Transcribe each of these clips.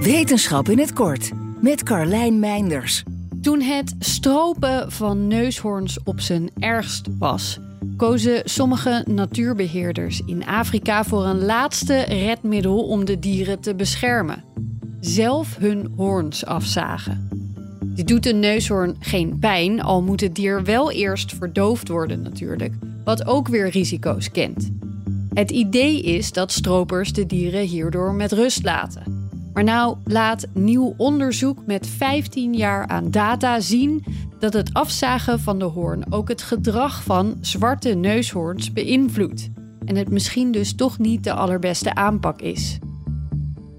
Wetenschap in het kort met Carlijn Meinders. Toen het stropen van neushoorns op zijn ergst was, kozen sommige natuurbeheerders in Afrika voor een laatste redmiddel om de dieren te beschermen: zelf hun hoorns afzagen. Dit doet een neushoorn geen pijn, al moet het dier wel eerst verdoofd worden natuurlijk, wat ook weer risico's kent. Het idee is dat stropers de dieren hierdoor met rust laten. Maar nou laat nieuw onderzoek met 15 jaar aan data zien dat het afzagen van de hoorn ook het gedrag van zwarte neushoorns beïnvloedt. En het misschien dus toch niet de allerbeste aanpak is.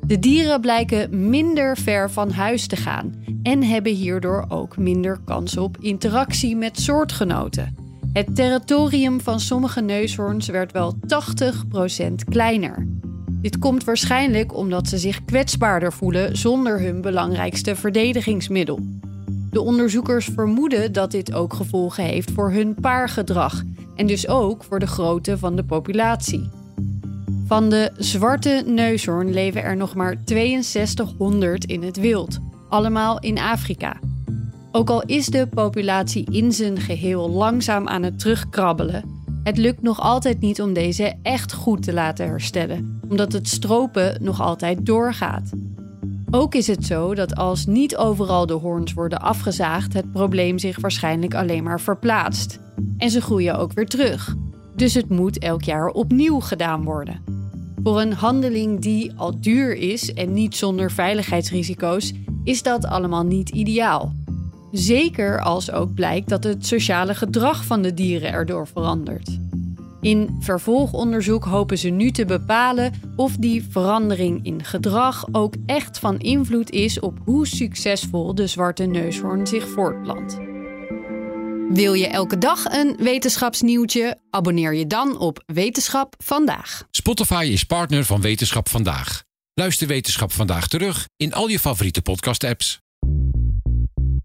De dieren blijken minder ver van huis te gaan en hebben hierdoor ook minder kans op interactie met soortgenoten. Het territorium van sommige neushoorns werd wel 80% kleiner. Dit komt waarschijnlijk omdat ze zich kwetsbaarder voelen zonder hun belangrijkste verdedigingsmiddel. De onderzoekers vermoeden dat dit ook gevolgen heeft voor hun paargedrag en dus ook voor de grootte van de populatie. Van de zwarte neushoorn leven er nog maar 6200 in het wild, allemaal in Afrika. Ook al is de populatie in zijn geheel langzaam aan het terugkrabbelen, het lukt nog altijd niet om deze echt goed te laten herstellen, omdat het stropen nog altijd doorgaat. Ook is het zo dat als niet overal de hoorns worden afgezaagd, het probleem zich waarschijnlijk alleen maar verplaatst. En ze groeien ook weer terug. Dus het moet elk jaar opnieuw gedaan worden. Voor een handeling die al duur is en niet zonder veiligheidsrisico's, is dat allemaal niet ideaal. Zeker als ook blijkt dat het sociale gedrag van de dieren erdoor verandert. In vervolgonderzoek hopen ze nu te bepalen of die verandering in gedrag ook echt van invloed is op hoe succesvol de zwarte neushoorn zich voortplant. Wil je elke dag een wetenschapsnieuwtje? Abonneer je dan op Wetenschap vandaag. Spotify is partner van Wetenschap vandaag. Luister Wetenschap vandaag terug in al je favoriete podcast-apps.